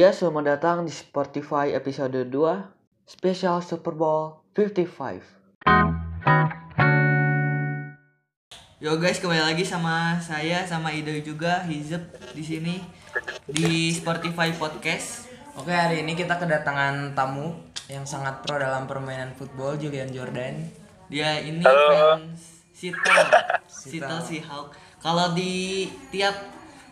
Ya, selamat datang di Spotify episode 2 Spesial Super Bowl 55. Yo guys, kembali lagi sama saya sama Ido juga Hizep di sini di Spotify Podcast. Oke hari ini kita kedatangan tamu yang sangat pro dalam permainan football Julian Jordan. Dia ini Halo. fans Seattle, Seattle Seahawks. Kalau di tiap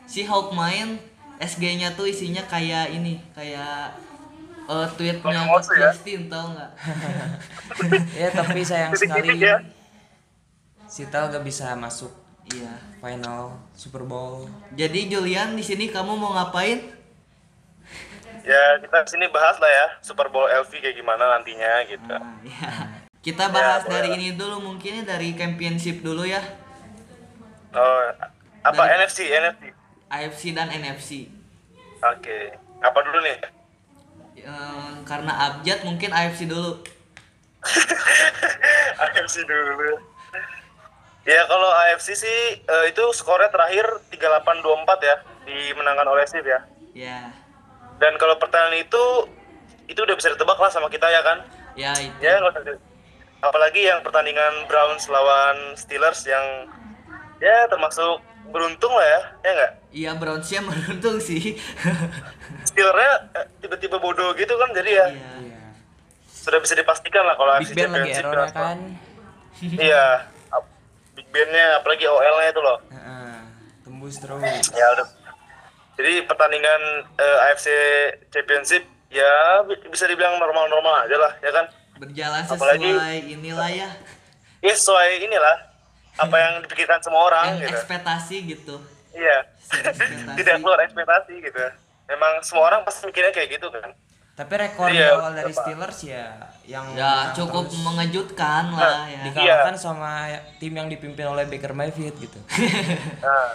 Seahawks main SG-nya tuh isinya kayak ini, kayak eh, tweetnya Coach ya? Justin tau nggak? ya tapi sayang sekali ya. Seattle gak bisa masuk Iya. final Super Bowl. Jadi Julian di sini kamu mau ngapain? Ya kita sini bahas lah ya Super Bowl LV kayak gimana nantinya gitu. Ah, ya. Kita bahas boleh dari lah. ini dulu mungkin ya, dari championship dulu ya. Oh, apa Dari- NFC NFC? AFC dan NFC. Oke. Apa dulu nih? Eh, karena abjad mungkin AFC dulu. AFC dulu. Ya kalau AFC sih eh, itu skornya terakhir 38-24 ya dimenangkan oleh Steve ya. Ya. Dan kalau pertandingan itu itu udah bisa ditebak lah sama kita ya kan? Ya itu. Ya di- apalagi yang pertandingan Browns lawan Steelers yang ya termasuk beruntung lah ya, ya nggak? Iya Brownsnya beruntung sih. Steelersnya eh, tiba-tiba bodoh gitu kan jadi ya Iya. Sudah bisa dipastikan lah kalau Big Ben lagi jelas, kan. Iya, Big Ben-nya apalagi OL-nya itu loh. Heeh, tembus terus. Ya udah. Jadi pertandingan eh, AFC Championship ya bi- bisa dibilang normal-normal aja lah, ya kan? Berjalan Apalagi- sesuai inilah ya. Ya sesuai inilah apa yang dipikirkan semua orang yang gitu. ekspektasi gitu. Iya. ekspektasi. Tidak keluar ekspektasi gitu. Memang semua orang pasti mikirnya kayak gitu kan. Tapi rekor Iya, awal dari apa? Steelers ya yang Ya cukup terus mengejutkan lah ya. dikalahkan sama tim yang dipimpin oleh Baker Mayfield gitu. Nah,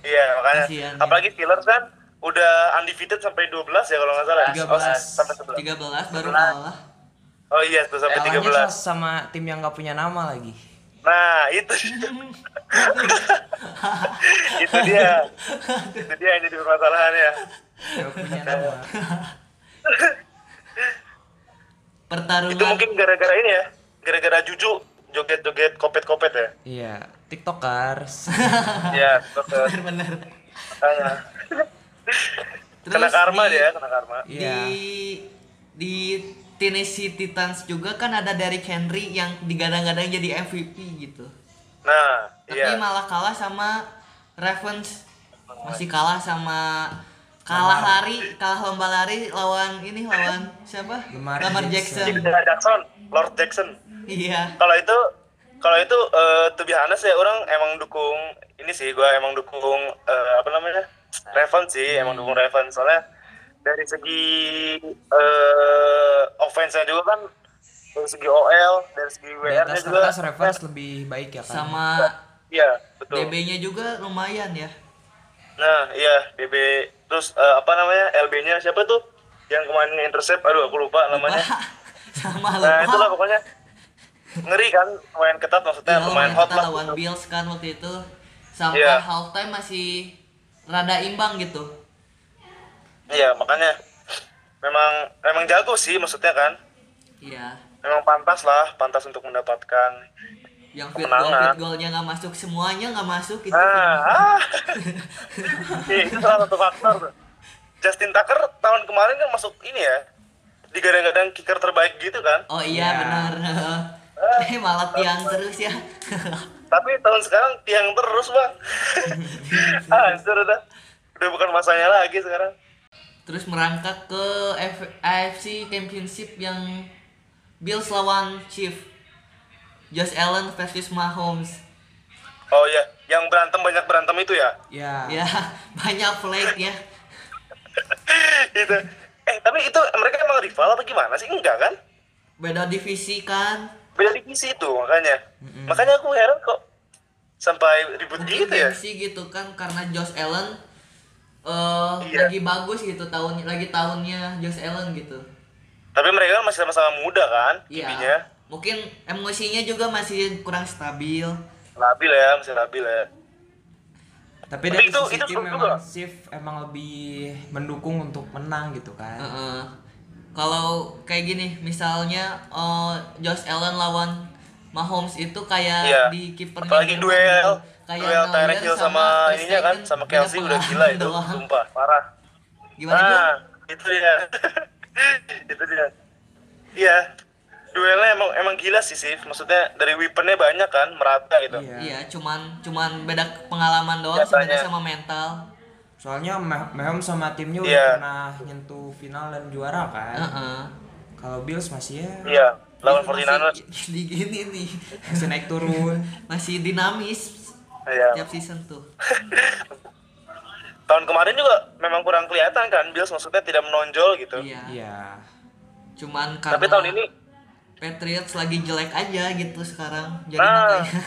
iya makanya. Kasihan, ya. Apalagi Steelers kan udah undefeated sampai 12 ya kalau nggak salah. ya? 13. Oh, sampai 11. 13 baru kalah. Oh iya, tuh sampai Kalahnya 13. sama tim yang gak punya nama lagi. Nah, itu. itu dia. itu dia yang jadi permasalahan ya. Punya nama. Itu Pertarungan mungkin gara-gara ini ya. Gara-gara Juju joget-joget kopet-kopet ya. Iya, TikTokers. Iya. Makanya. Terus Kena karma di- dia, kena karma. Di di Tennessee Titans juga kan ada Derrick Henry yang digadang-gadang jadi MVP gitu. Nah, Tapi iya. malah kalah sama Ravens. Masih kalah sama kalah lari, kalah lomba lari lawan ini lawan siapa? Lamar Jackson. Ini dari Jackson, Lord Jackson. Iya. Kalau itu kalau itu eh to be honest ya orang emang dukung ini sih gua emang dukung eh, apa namanya? Ravens sih, emang dukung Ravens soalnya dari segi eh offense-nya juga kan dari segi OL, dari segi WR-nya atas juga. kertas Ravens lebih baik ya kan. Sama Iya, betul. DB-nya juga lumayan ya. Nah, iya, DB terus eh, apa namanya? LB-nya siapa tuh? Yang kemarin intercept, aduh aku lupa namanya. sama Nah, itulah lupa. pokoknya ngeri kan, lumayan ketat maksudnya, Ya, lumayan hot lah. lawan Bills kan waktu itu. Sampai Iya. halftime masih rada imbang gitu. Iya, makanya memang memang jago sih maksudnya kan. Iya. Memang pantas lah, pantas untuk mendapatkan. Yang field goal, field goalnya nggak masuk semuanya nggak masuk itu. Ah, ah. Itu salah satu faktor. tuh. Justin Tucker tahun kemarin kan masuk ini ya, digadang-gadang kicker terbaik gitu kan. Oh iya Ya. benar. Eh malah tiang terus ya. Tapi tahun sekarang tiang terus bang. Hancur udah, udah bukan masanya lagi sekarang. Terus merangkak ke F- AFC Championship yang Bills lawan Chief. Josh Allen versus Mahomes. Oh iya, yang berantem banyak berantem itu ya. Ya. Ya, banyak flag ya. itu. Eh tapi itu mereka emang rival apa gimana sih? Enggak kan? Beda divisi kan. beda divisi itu makanya makanya aku heran kok sampai ribut Mungkin gitu ya gengsi gitu kan karena Josh Allen eh Iya. lagi bagus gitu tahun lagi tahunnya Josh Allen gitu. tapi mereka kan masih sama-sama muda kan Iya. kibinya Mungkin emosinya juga masih kurang stabil. labil ya masih labil ya Tapi Tapi dari itu- sisi itu tim memang juga. Sif emang lebih mendukung untuk menang gitu kan. Heeh. Kalau kayak gini, misalnya eh, Josh Allen lawan Mahomes itu kayak Iya. di kipernya Apalagi duel, gitu. Kayak Tyreek Hill sama, Ter ininya kan, sama Kelsey udah gila itu, doang. sumpah, parah. Gimana? Nah, itu dia. itu dia. Iya. Duelnya emang emang gila sih sih. Maksudnya dari weaponnya banyak kan, merata gitu. Iya. Iya, cuman cuman beda pengalaman doang sebenarnya sama mental. Soalnya Mah- Mahomes sama timnya udah Iya. pernah nyentuh final dan juara kan. Heeh. Kalau Bills masih ya Iya, lawan Masih 49ers. Di gini nih. masih naik turun. Masih dinamis Iya. tiap season tuh. Tahun kemarin juga memang kurang kelihatan kan Bills maksudnya tidak menonjol gitu. Iya. Iya. Cuman karena Tapi tahun ini Patriots lagi jelek aja gitu sekarang. Jadi Nah. makanya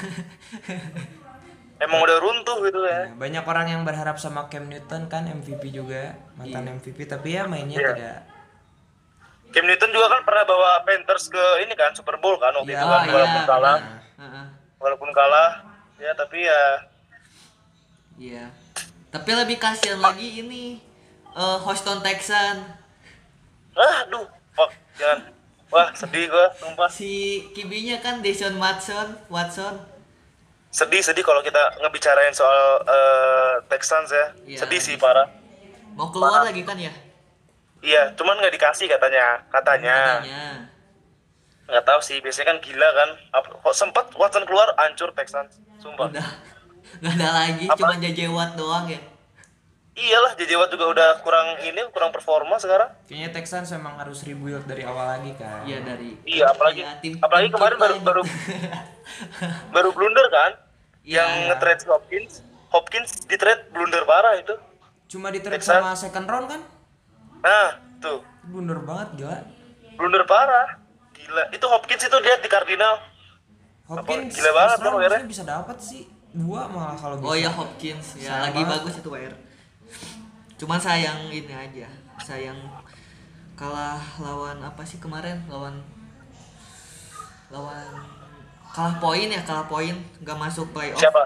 emang udah runtuh gitu ya. Ya, Banyak orang yang berharap sama Cam Newton kan MVP juga, mantan MVP tapi ya mainnya Iya. tidak. Cam Newton juga kan pernah bawa Panthers ke ini kan Super Bowl kan waktu Iya. itu kan Oh, walaupun iya. kalah, Heeh. walaupun kalah ya tapi ya Iya. Tapi lebih kasihan lagi ini eh, Houston Texan. ah duh, fuck, jangan. Wah, sedih gua, sumpah. Si kibinya kan Deshaun Watson, Watson. Sedih sedih kalau kita ngebicarain soal eh, Texans ya. Iya. Sedih sih parah. Mau keluar lagi kan ya? Iya, cuman nggak dikasih katanya, katanya. Katanya. Nggak tahu sih, biasanya kan gila kan. Kok sempat Watson keluar, hancur Texans. Sumpah. Udah. Gak ada lagi, Apa? cuma JJ Watt doang ya. Iyalah, JJ Watt juga udah kurang ini, kurang performa sekarang. Kayaknya Texans memang harus rebuild dari awal lagi kan. Iya dari. Iya, apalagi Iya, tim- apalagi tim kemarin baru baru baru blunder kan? Iya. Yang nge-trade Hopkins. Hopkins di trade blunder parah itu. Cuma di trade Texans. sama second round kan? Nah, tuh. Blunder banget gila. Blunder parah. Gila. Itu Hopkins itu dia di Cardinal. Hopkins gila banget kan harusnya bisa dapat sih dua malah kalau bisa. Oh ya Hopkins ya Sayang lagi bagus itu WR. Cuman sayang ini aja, sayang kalah lawan apa sih kemarin lawan lawan kalah poin ya kalah poin nggak masuk playoff Siapa?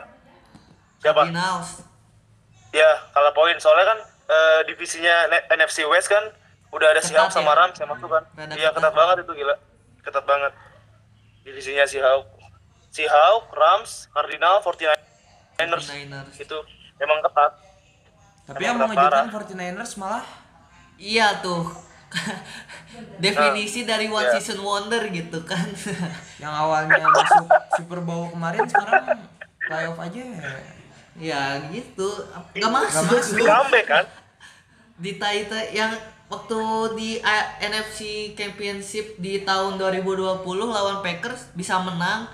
Siapa? Cardinals Ya, kalah poin. Soalnya kan eh, divisinya NFC West kan udah ada Seahawks sama ya? Rams yang masuk kan. Iya, ketat. ketat banget itu gila. Ketat banget. Divisinya Seahawks. Seahawks, Rams, Cardinal, 49ers. 49ers. Itu emang ketat. Tapi yang Emang mengejutkan parah. 49ers malah iya tuh definisi dari one Iya. season wonder gitu kan yang awalnya masuk Super Bowl kemarin sekarang playoff aja ya gitu nggak masuk, masuk. Comeback kan? di Taita yang waktu di NFC Championship di tahun 2020 lawan Packers bisa menang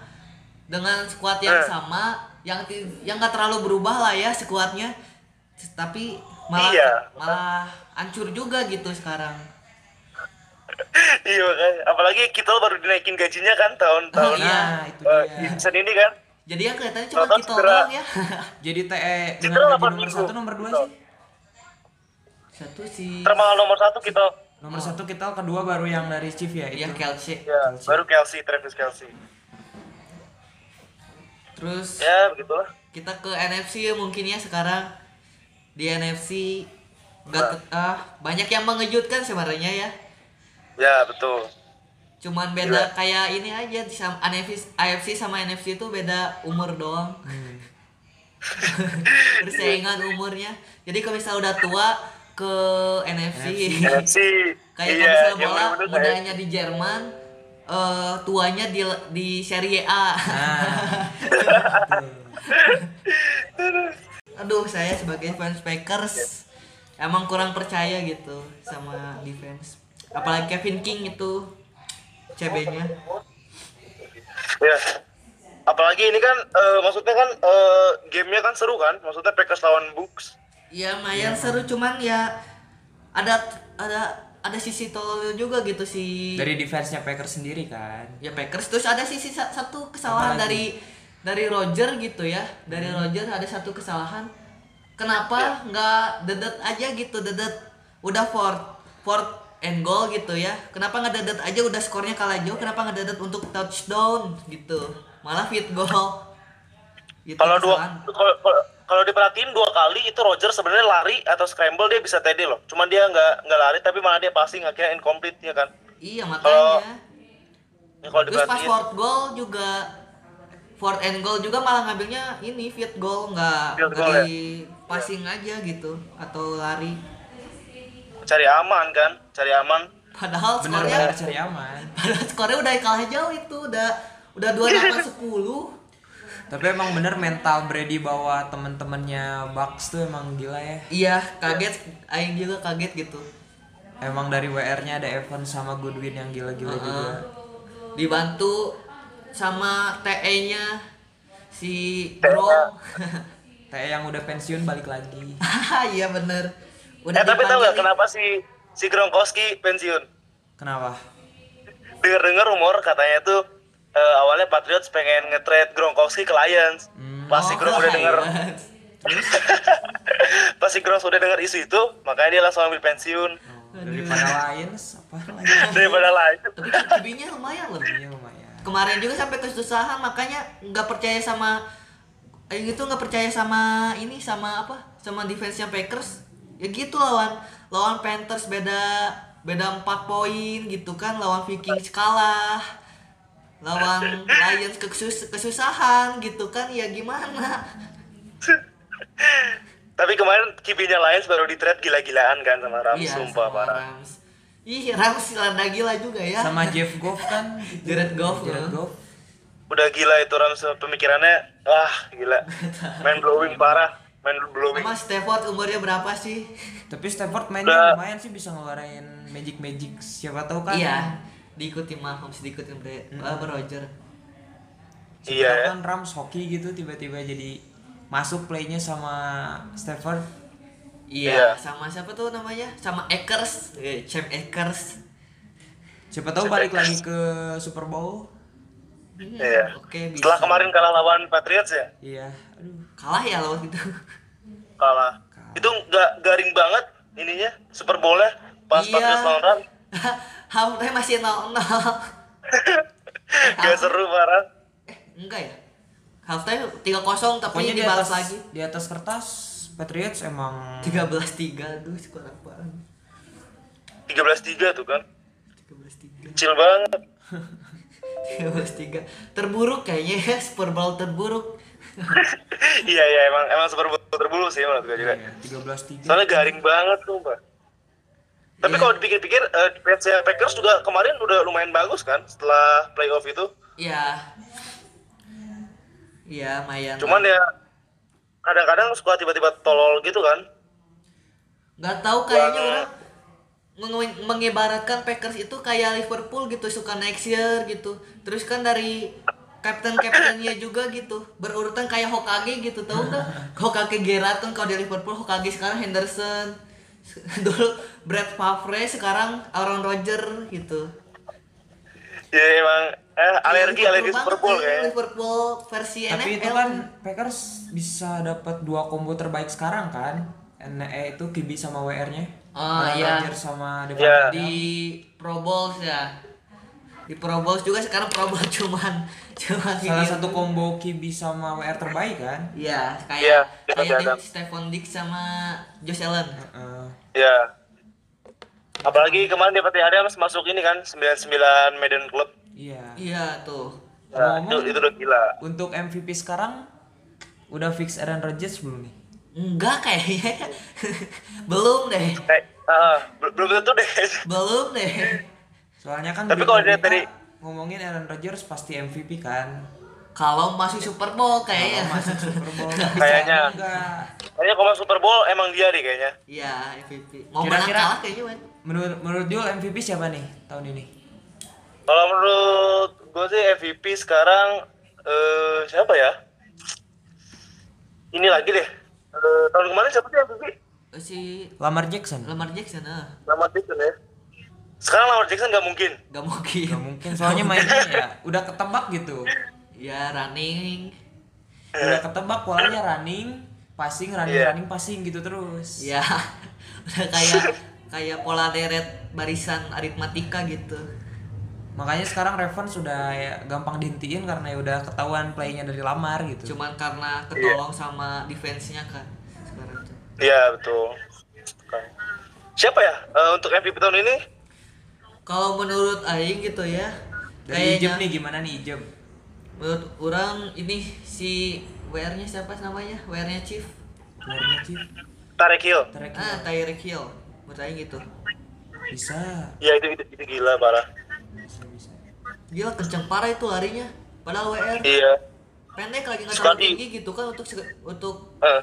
dengan skuad yang Eh. sama yang yang nggak terlalu berubah lah ya skuadnya tapi malah Iya. malah hancur juga gitu sekarang iya makanya. Apalagi kita baru dinaikin gajinya kan tahun-tahun Iya. nah itu eh, dia season ini kan. jadi yang kelihatannya cuma kita doang ya jadi TE dengan gaji nomor satu nomor dua sih satu si Termal nomor satu kita. nomor satu kita kedua baru yang dari Chief ya ya itu Kelsey Ya, baru Kelsey, Travis Kelsey. terus Ya, begitulah. kita ke NFC ya mungkin ya sekarang di NFC gak ke- ah, banyak yang mengejutkan sebenarnya ya Ya, betul. cuman beda kayak ini aja sama NFC, AFC sama NFC itu beda umur doang Hmm. persaingan umurnya jadi kalau misalnya udah tua ke NFC, NFC. kayak iya, kalau misalnya bola mudanya di Jerman eh, tuanya di di Serie A nah aduh saya sebagai fans Packers emang kurang percaya gitu sama defense apalagi Kevin King itu CB-nya Ya. Apalagi ini kan eh, maksudnya kan eh, gamenya kan seru kan? Maksudnya Packers lawan Bucks. Ya lumayan seru cuman ya ada ada ada sisi tolol juga gitu sih dari defense-nya Packers sendiri kan? Ya Packers terus ada sisi sa- satu kesalahan dari dari Roger gitu ya. Dari Roger ada satu kesalahan. Kenapa nggak dedet aja gitu dedet udah fourth fourth and goal gitu ya. Kenapa nggak dedet aja udah skornya kalah jauh kenapa nggak dedet untuk touchdown gitu? Malah fit goal. Gitu Kalau dua kalau kalau- kalau diperhatiin dua kali itu Roger sebenarnya lari atau scramble dia bisa TD loh. Cuman dia nggak nggak lari tapi malah dia passing akhirnya incomplete ya kan. Iya makanya. Ya, kalau Terus pas diperhatiin. fourth goal juga fourth and goal juga malah ngambilnya ini field goal nggak goal, ya? di passing aja gitu atau lari. cari aman kan, cari aman. Padahal bener skornya bener cari aman padahal skornya udah kalah jauh itu udah udah dua sepuluh. Tapi emang bener mental Brady bawa temen-temennya Bucks tuh emang gila ya Iya kaget, Aing juga kaget gitu. emang dari WR-nya ada Evans sama Goodwin yang gila-gila juga Heeh. Dibantu sama TE-nya si Bro. kayak yang udah pensiun balik lagi Iya bener. eh tapi tau nggak kenapa si si Gronkowski pensiun? kenapa Dengar-dengar rumor katanya tuh eh, awalnya Patriots pengen nge-trade Gronkowski ke Lions. Hmm. Pas si Oh, Gronk udah denger Lions. pas si Gronk udah denger isu itu, makanya dia langsung ambil pensiun Oh, daripada Lions apa lagi daripada Lions. Tapi QB-nya lumayan loh. Lumayan Kemarin juga sampai kesusahan makanya nggak percaya sama Aing itu nggak percaya sama ini sama apa? Sama defense-nya Packers. Ya gitu lawan lawan Panthers beda beda 4 poin gitu kan lawan Vikings kalah. Lawan Lions kesus kesusahan gitu kan ya gimana? Tapi kemarin QB-nya Lions baru di-trade gila-gilaan kan sama Rams, sumpah sama parah. Rams. Ih, Rams landa gila juga ya. sama Jeff Goff kan Jared Goff, Jared. Goff Udah gila itu Rams pemikirannya, wah gila. Main blowing parah, main blowing. Sama Stafford umurnya berapa sih? tapi Stafford mainnya Udah. lumayan sih bisa ngeluarin magic magic siapa tahu kan Iya, diikuti Mahomes, diikuti Bre- apa Roger. Iya, tahu ya. kan Rams hoki gitu tiba-tiba jadi masuk playnya sama Stafford Iya, Iya. sama siapa tuh namanya? Sama Akers, eh, Champ Akers. siapa tahu balik lagi ke Super Bowl Hmm, Iya. Oke, bisa. Setelah kemarin kalah lawan Patriots ya, iya aduh kalah ya lawan itu. kalah. Itu nggak garing banget ininya Super Bowl-nya pas Iya. Patriots lawan Rams. Halftime masih 0-0. Gak seru parah. eh, enggak ya? Halftime 3-0 tapi pokoknya di dibalas atas lagi. di atas kertas Patriots emang 13-3 aduh skor apaan? 13-3 tuh kan. 13-3. Kecil banget. 13-3. Terburuk kayaknya ya, Super Bowl terburuk. iya iya emang emang Super Bowl terbulu sih menurut gue juga. Iya, 13-3 Soalnya garing banget tuh, Mbak. Tapi kalau dipikir-pikir, eh, defense-nya Packers juga kemarin udah lumayan bagus kan setelah playoff itu. Iya. Iya, lumayan. Cuman ya kadang-kadang suka tiba-tiba tolol gitu kan. nggak tahu kayaknya orang menge- mengibaratkan Packers itu kayak Liverpool gitu suka next year gitu terus kan dari kapten kaptennya juga gitu berurutan kayak Hokage gitu tahu nggak Hokage Gerrard kan kalau di Liverpool Hokage sekarang Henderson dulu Brad Favre sekarang Aaron Rodgers gitu Ya emang eh, alergi Liverpool alergi Super Bowl. Liverpool versi tapi NFL itu kan Packers bisa dapat dua combo terbaik sekarang kan NE itu QB sama WR-nya Oh, Aaron iya. Rodgers sama Devon Iya. di Pro Bowls ya di Pro Bowls juga sekarang Pro Bowl cuman cuman salah ini. satu combo QB sama WR terbaik kan Iya, Iya, kayak kita kayak Stephon Diggs sama Josh Allen. Heeh. Ya. Apalagi kemarin Devante Adams masuk ini kan 99 Medan Club. iya Iya tuh. Nah, itu, Ngomong- itu udah gila. untuk MVP sekarang udah fix Aaron Rodgers belum nih Enggak kayaknya. Belum deh. Ah, bel- belum tentu deh. Belum deh. soalnya kan Tapi kalau berita-berita dari- ngomongin Aaron Rodgers pasti MVP kan Kalau masih Super Bowl kayaknya. Kalau masuk Super Bowl Kayaknya. enggak. Kayaknya kalau masuk Super Bowl emang dia deh kayaknya. Iya, MVP. Mau menang Kira-kira- kalah kayaknya, menurut menurut Jul MVP siapa nih tahun ini Kalau menurut gue sih MVP sekarang eh siapa ya? Ini lagi deh. Eh, tahun kemarin siapa sih MVP? Si Lamar Jackson Lamar Jackson ah. Lamar Jackson ya. Sekarang Lamar Jackson nggak mungkin. Gak mungkin. Gak mungkin soalnya mainnya ya udah ketebak gitu Ya running. udah ketebak polanya running passing running Iya. running passing gitu terus Ya. Udah kayak kayak pola deret barisan aritmatika gitu. Makanya sekarang Ravens sudah ya gampang dihentiin karena ya udah ketahuan playnya dari Lamar gitu. Cuman karena ketolong sama defense-nya kan sekarang tuh. Iya betul. Siapa ya eh, untuk MVP tahun ini? Kalau menurut aing gitu ya, Dari Ijeb kayaknya nih gimana nih Ijeb? menurut orang ini si WR-nya siapa namanya? WR-nya Chief. Warna Chief. Tarek Hill. Tarek Ah, Hill. Menurut aing gitu. bisa. Iya itu, itu itu gila parah. Bisa bisa. Gila kenceng parah itu larinya. Padahal WR Iya. pendek lagi nggak terlalu tinggi gitu kan untuk untuk Eh,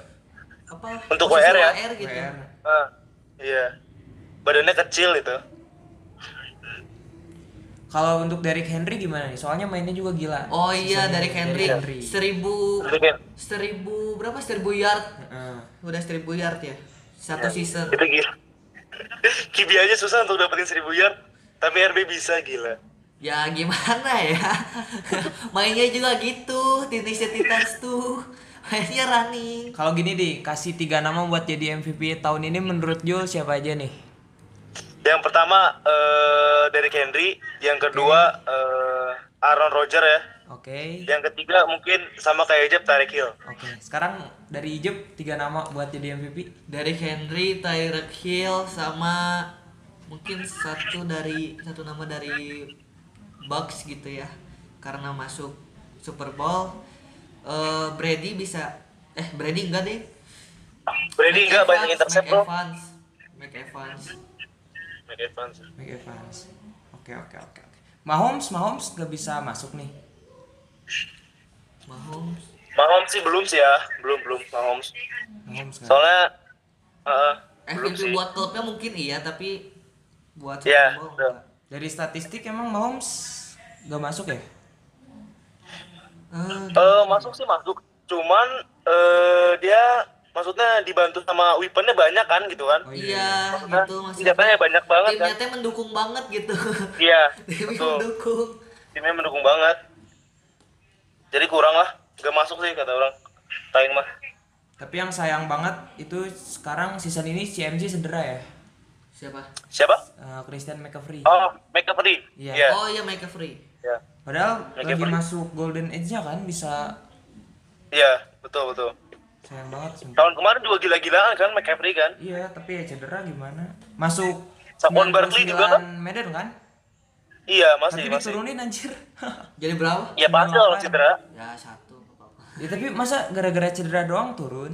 apa? Untuk WR ya? WR gitu. WR. eh, iya. Badannya kecil itu. Kalau untuk Derrick Henry gimana nih? Soalnya mainnya juga gila. Oh iya dari Henry, Henry. seribu seribu berapa seribu yard Heeh. udah seribu yard ya satu season itu gila. Kibi aja susah untuk dapetin 1000 yard, tapi RB bisa gila. ya gimana ya mainnya juga gitu Tennessee Titans tuh mainnya running Kalau gini di kasih tiga nama buat jadi MVP tahun ini menurut Jul siapa aja nih? Yang pertama eh Derrick Henry, yang kedua eh Aaron Rodgers ya. Oke. Yang ketiga mungkin sama kayak Jeb Tarek Hill. Oke. Sekarang dari Ijeb tiga nama buat jadi MVP. dari Henry Tyreek Hill sama mungkin satu dari satu nama dari Bucks gitu ya karena masuk Super Bowl Eh, Brady bisa eh Brady enggak deh Brady enggak banyak intercept bro. Evans Mike Evans Mike Evans. Mike Evans. Oke oke oke oke. Mahomes Mahomes gak bisa masuk nih. Mahomes Mahomes sih belum sih ya, belum belum Mahomes. Mahomes nggak. Soalnya eh, belum MVP sih. buat klubnya mungkin iya tapi buat Iya, Bowl betul. enggak. Dari statistik emang Mahomes gak masuk ya? Eh, Eh, masuk sih masuk. Cuman eh dia maksudnya dibantu sama weaponnya banyak kan gitu kan. Oh, iya Maksudnya gitu maksudnya senjatanya banyak banget timnya kan. mendukung banget gitu Iya, timnya betul. mendukung Timnya mendukung banget. Jadi kurang lah, gak masuk sih kata orang. Taing mah. Tapi yang sayang banget itu sekarang season ini CMC cedera ya. siapa Siapa? Eh, Christian McCaffrey. Oh, McCaffrey. Iya. Iya. oh iya Free Iya. Padahal lagi McCaffrey. masuk Golden Age-nya kan bisa Iya, betul betul. Sayang banget sumpah. Tahun kemarin juga gila-gilaan kan McCaffrey kan. Iya, tapi ya cedera gimana? Masuk Saquon Barkley juga kan? 99 Medan kan? Iya, masih tapi masih. diturunin anjir. jadi berapa Iya pasti kalau cedera. ya satu ya tapi masa gara-gara cedera doang turun?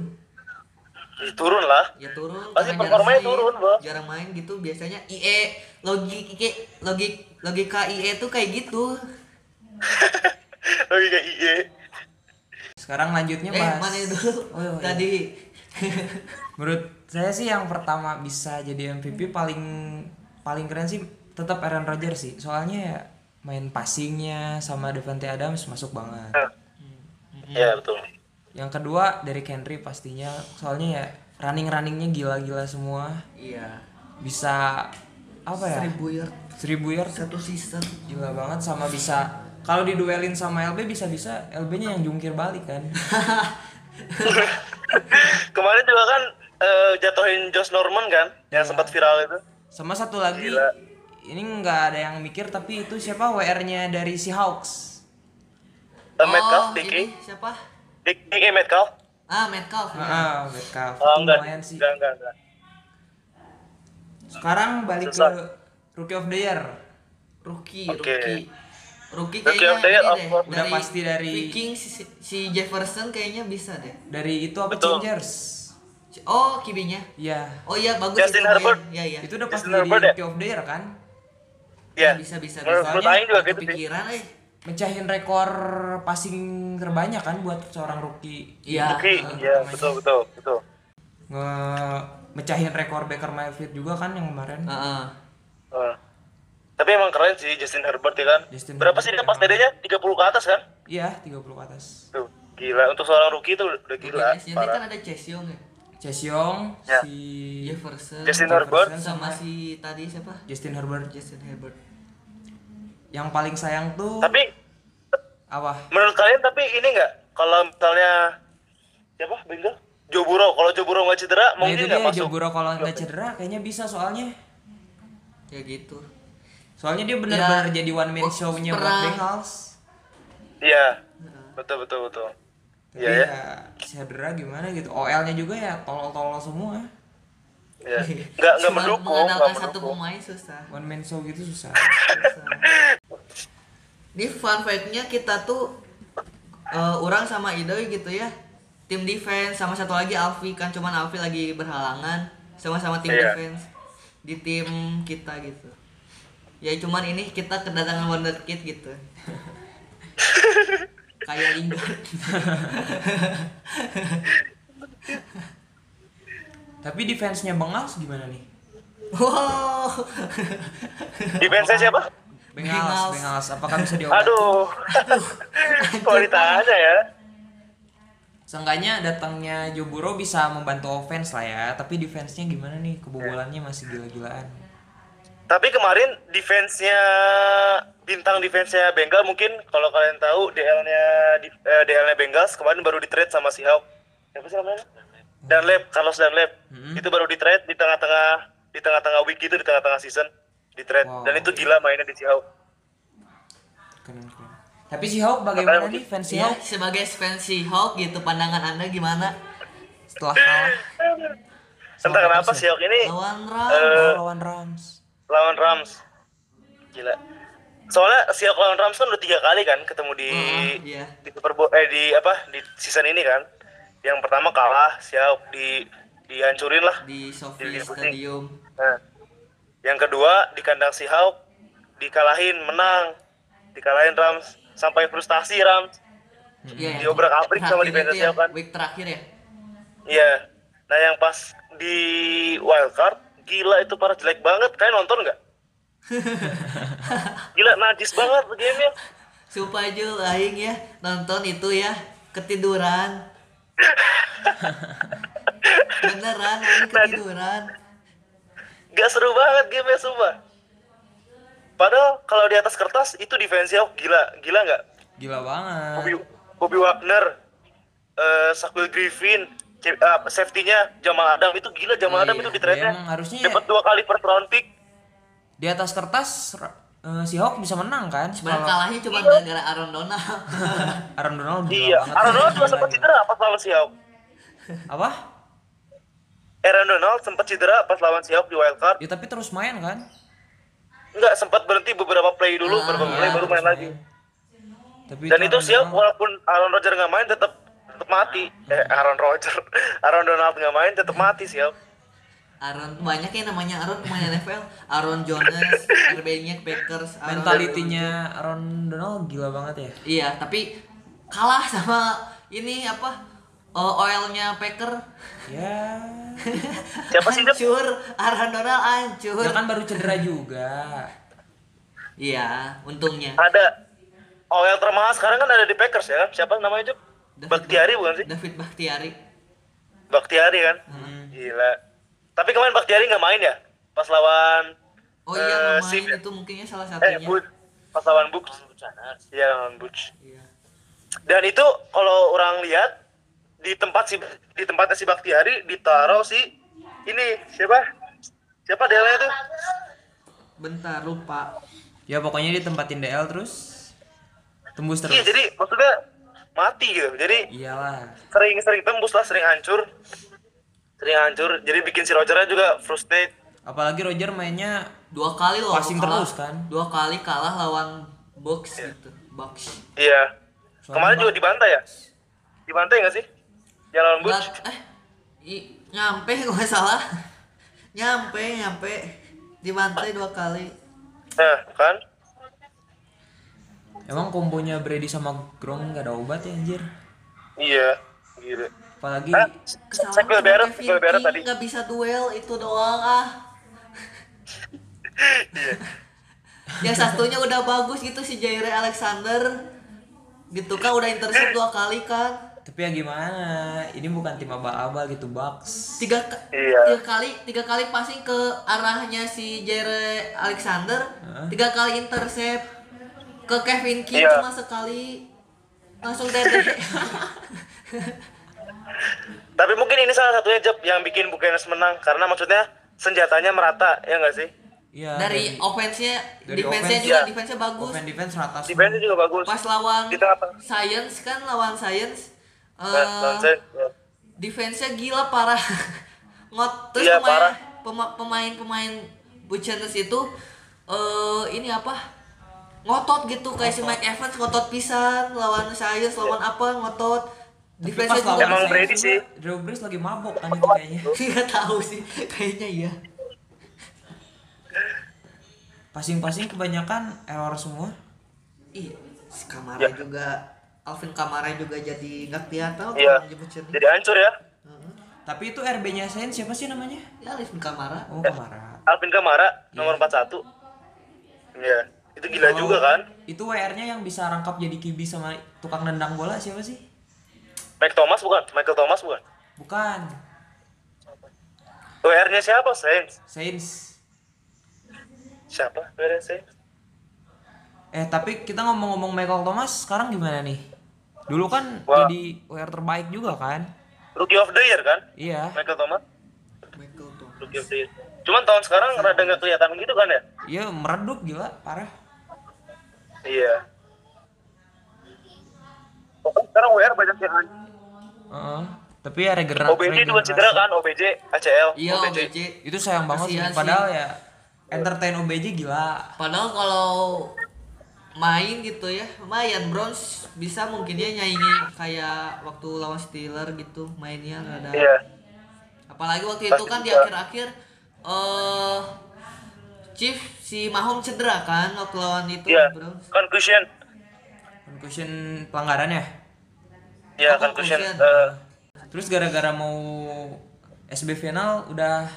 Ya, turun lah. ya turun Pasti performanya jarang turun, main. Bro. jarang main gitu biasanya IE logik logik logika IE tuh kayak gitu Lagi kayak IE. Sekarang lanjutnya eh bahas mana dulu Oh, iya. tadi Menurut saya sih yang pertama bisa jadi MVP paling paling keren sih tetap Aaron Rodgers sih. Soalnya ya main passingnya sama Devante Adams masuk banget. Iya, betul. Yang kedua dari Henry pastinya. Soalnya ya running runningnya gila-gila semua. iya Bisa apa ya? seribu yard Seribu yard satu season gila banget sama bisa kalau diduelin sama LB bisa-bisa LB-nya yang jungkir balik kan. Kemarin juga kan eh, jatuhin Josh Norman kan, yang sempat viral itu. Sama satu lagi Gila. ini nggak ada yang mikir tapi itu siapa WR-nya dari si Hawks. Eh, Metcalf, oh DK, ini siapa DK Metcalf. ah Metcalf ya. Ah, Metcalf. Oh, enggak, lumayan sih. enggak, enggak, enggak. Sekarang balik Susah. ke Rookie of the Year. rookie Oke. rookie rookie Rookie kayaknya of the year, ini of deh course. Udah pasti dari- Vikings si, si Jefferson kayaknya bisa deh Dari itu apa Betul. Changers? oh kibinya Iya. oh iya bagus Justin itu Herbert. ya ya Itu udah pasti Justin jadi Herbert ya? Rookie of the Year kan? Iya. bisa bisa bisa menurut Aing juga gitu sih. kepikiran eh Mecahin rekor passing terbanyak kan buat seorang rookie. iya Oke, eh, iya, betul, betul, betul. Nge mecahin rekor Baker Mayfield juga kan yang kemarin. Heeh. Eh. Tapi emang keren sih Justin Herbert ya kan. Justin Berapa Herbert sih dia pas TD-nya? 30 ke atas kan? Iya, 30 ke atas. Tuh, gila. Untuk seorang rookie itu udah gila. Rookie kan ada Chase Young ya Chase Young, Ya. si Jefferson Justin Herbert. sama si tadi siapa Justin Herbert. Justin Herbert Yang paling sayang tuh Tapi apa? menurut kalian tapi ini nggak kalau misalnya siapa Bengal? Joe Burrow. Kalau Joe Burrow nggak cedera Nah mungkin nggak masuk. Joe Burrow kalau nggak cedera kayaknya bisa soalnya ya gitu Soalnya dia benar-benar Ya, jadi one man oh, show-nya buat. Bengals. Iya. Betul betul betul. Tapi Iya ya. ya cedera gimana gitu. OL-nya juga ya tolol-tolol semua. Iya. Enggak enggak Cuma mendukung, mengandalkan enggak satu pemain susah. One man show gitu susah. Susah. Di fun fact-nya kita tuh eh, orang sama Idoy gitu ya. Tim defense sama satu lagi Alfi kan cuman Alfi lagi berhalangan sama-sama tim Iya. defense di tim kita gitu. Ya cuman ini kita kedatangan wonderkid gitu. Kayak Lingard. Tapi defense-nya Bengals gimana nih? Wow. Defense siapa? Bengals, Bengals. Apakah bisa diobat? Aduh. Kok ditanya ya? Seenggaknya datangnya Joe Burrow bisa membantu offense lah ya, tapi defense-nya gimana nih? Kebobolannya masih gila-gilaan. Tapi kemarin defense-nya bintang defense-nya Bengal mungkin kalau kalian tahu DL-nya di- eh, DL-nya Bengals kemarin baru di trade sama si Hawk. Siapa sih namanya? Dunlap, Carlos Dunlap. Hmm. Itu baru di trade di tengah-tengah di tengah-tengah week itu di tengah-tengah season di trade. Wow. Dan itu gila mainnya di si Hawk. Keren, keren. Tapi si Hawk bagaimana Makanya nih fans si Ya, Hawk sebagai fans Hawk gitu pandangan Anda gimana? setelah kalah Entah kenapa si Hawk ini Lawan Ram. Eh, oh, lawan Rams? Lawan Rams. Gila. Soalnya si lawan Rams kan udah tiga kali kan ketemu di Heeh, iya. di Super Bowl eh di apa di season ini kan. Yang pertama kalah si Hawk di dihancurin lah. di Sophie Di- di- Stadium. Nah, yang kedua di kandang si Hawk dikalahin menang, dikalahin Rams sampai frustasi Rams. Iya, Diobrak-abrik sama terakhir defense itu Hawk kan. Week terakhir ya. Iya. Nah yang pas di wildcard gila itu parah jelek banget. Kalian nonton nggak? gila najis banget gamenya. Supaya Jul aing ya nonton itu ya ketiduran. Beneran aing ketiduran. Gak seru banget gamenya sumpah. Padahal kalau di atas kertas itu defense Hawk gila, gila nggak? Gila banget. Bobby, Bobby Wagner, eh Samuel Griffin, eh, safety-nya Jamal Adam itu gila Jamal Oh, Adam iya. itu di trade-nya. Ya, emang harusnya ya. dapat dua kali first round pick. Di atas kertas ra- eh, si Hawk bisa menang kan? Sebenarnya Kalau kalahnya cuma gara-gara Aaron Donald. Aaron Donald Iya, banget. Aaron Donald juga Gila, sempat cedera pas lawan Seahawks. Apa? Aaron Donald sempat cedera pas lawan Seahawks di wildcard. Ya tapi terus main kan? Enggak, sempat berhenti beberapa play dulu, Ah, beberapa iya, play baru main terus lagi. Tapi Dan itu Seahawks Donald- walaupun Aaron Rodgers nggak main tetap tetap mati. Eh, Aaron Rodgers, Aaron Donald nggak main tetap mati Seahawks. Aaron banyak ya namanya Aaron pemain NFL. Aaron Jones, RB-nya Packers, Aaron mentalitinya Aaron Donald gila banget ya. Iya, tapi kalah sama ini apa? Oh, oilnya Packer. Ya. Siapa sih hancur, Aaron Donald hancur. Dia kan baru cedera juga. Iya, untungnya. Ada Oh yang termahal sekarang kan ada di Packers ya kan? Siapa namanya Jep? David Bakhtiari Bak- bukan sih? David Bakhtiari. Bakhtiari kan? Hmm. Gila. Tapi kemarin Bakhtiari nggak main ya? Pas lawan Oh iya, Eh, nama Sip ya? itu mungkinnya salah eh satunya. Butch. Pas lawan Butch. Iya lawan Butch. Iya. Dan itu kalau orang lihat di tempat si di tempatnya si Bakhtiari ditaruh si ini siapa? Siapa DL itu? Bentar, lupa. Ya pokoknya ditempatin DL terus tembus terus. Iya jadi maksudnya mati gitu. Jadi Iyalah. sering-sering tembus lah, sering hancur. Sering hancur. Jadi bikin si Rogernya juga frustrate. Apalagi Roger mainnya Dua kali loh Passing kalah. terus kan? Dua kali kalah lawan box gitu. Box. Iya. Soalnya Kemarin juga dibantai ya? Dibantai nggak sih? Ya lawan Butch. Nggak- eh i- nyampe gak salah. nyampe, nyampe. Dibantai dua kali. Nah, kan? Emang kombonya Brady sama Gronk gak ada obat ya anjir. Iya. Gila. Apalagi Samuel cuma Barrett, Kevin Samuel Barrett tadi. nggak bisa duel itu doang ah. Iya. Yang satunya udah bagus gitu si Jaire Alexander. Gitu kan udah intercept dua kali kan. tapi ya gimana? Ini bukan tim abal-abal gitu Bucks. Tiga, ka- Iya. tiga kali tiga kali passing ke arahnya si Jaire Alexander. Tiga kali intercept ke Kevin King Iya. cuma sekali langsung dede. Tapi mungkin ini salah satunya Jeb yang bikin Buccaneers menang karena maksudnya senjatanya merata ya nggak sih? Iya, dari dari- offense-nya, defense-nya offense, juga iya. defense-nya bagus. Offense defense rata semua. Defense juga bagus. Pas lawan Kita apa? Science kan lawan Science eh, Nah, langsung, ya. defense-nya gila parah. Ngot terus Iya, pemain parah. pema- pemain-pemain Buccaneers itu eh ini apa? Ngotot gitu kayak si Mike Evans ngotot pisan lawan Science lawan apa ngotot. Defense-nya pas juga lawan Emang Brady juga, sih. Drew Brees lagi mabok kan itu kayaknya. Nggak tahu sih, kayaknya iya. Passing-passing kebanyakan error semua. Iya, si Kamara Ya. juga Alvin Kamara juga jadi nggak kelihatan Iya. Jadi hancur ya. Heeh. Tapi itu RB-nya Saints siapa sih namanya? Ya Alvin Kamara. Oh, Kamara. Alvin Kamara nomor 41. Iya. Itu gila Kalau juga kan. Itu WR-nya yang bisa rangkap jadi kibi sama tukang nendang bola siapa sih? Mike Thomas bukan? Michael Thomas bukan? Bukan. WR-nya siapa? Saints. Saints. Siapa? WR-nya Saints. Eh, tapi kita ngomong-ngomong Michael Thomas sekarang gimana nih? Dulu kan Wah. jadi WR terbaik juga kan? Rookie of the Year kan? Iya. Michael Thomas. Michael Thomas. Rookie of the Year. Cuman tahun sekarang rada nggak kelihatan gitu kan ya? Iya, meredup gila, parah. Iya. Pokoknya sekarang WR banyak yang hancur. Heeh. Tapi ya regenerasi. OBJ juga cedera kan? OBJ, ACL. Iya OBJ. Itu sayang banget sih. Kasihan sih. Padahal ya entertain OBJ gila. Padahal kalau main gitu ya, lumayan Browns bisa mungkin dia nyaingi kayak waktu lawan Steelers gitu mainnya rada. Iya. Apalagi waktu itu Pasti kan di akhir-akhir eh Chief si Mahom cedera kan waktu lawan itu Iya. Browns. Concussion. Concussion pelanggaran ya? Iya, Oh, concussion. concussion. Eh, Terus gara-gara mau SB final udah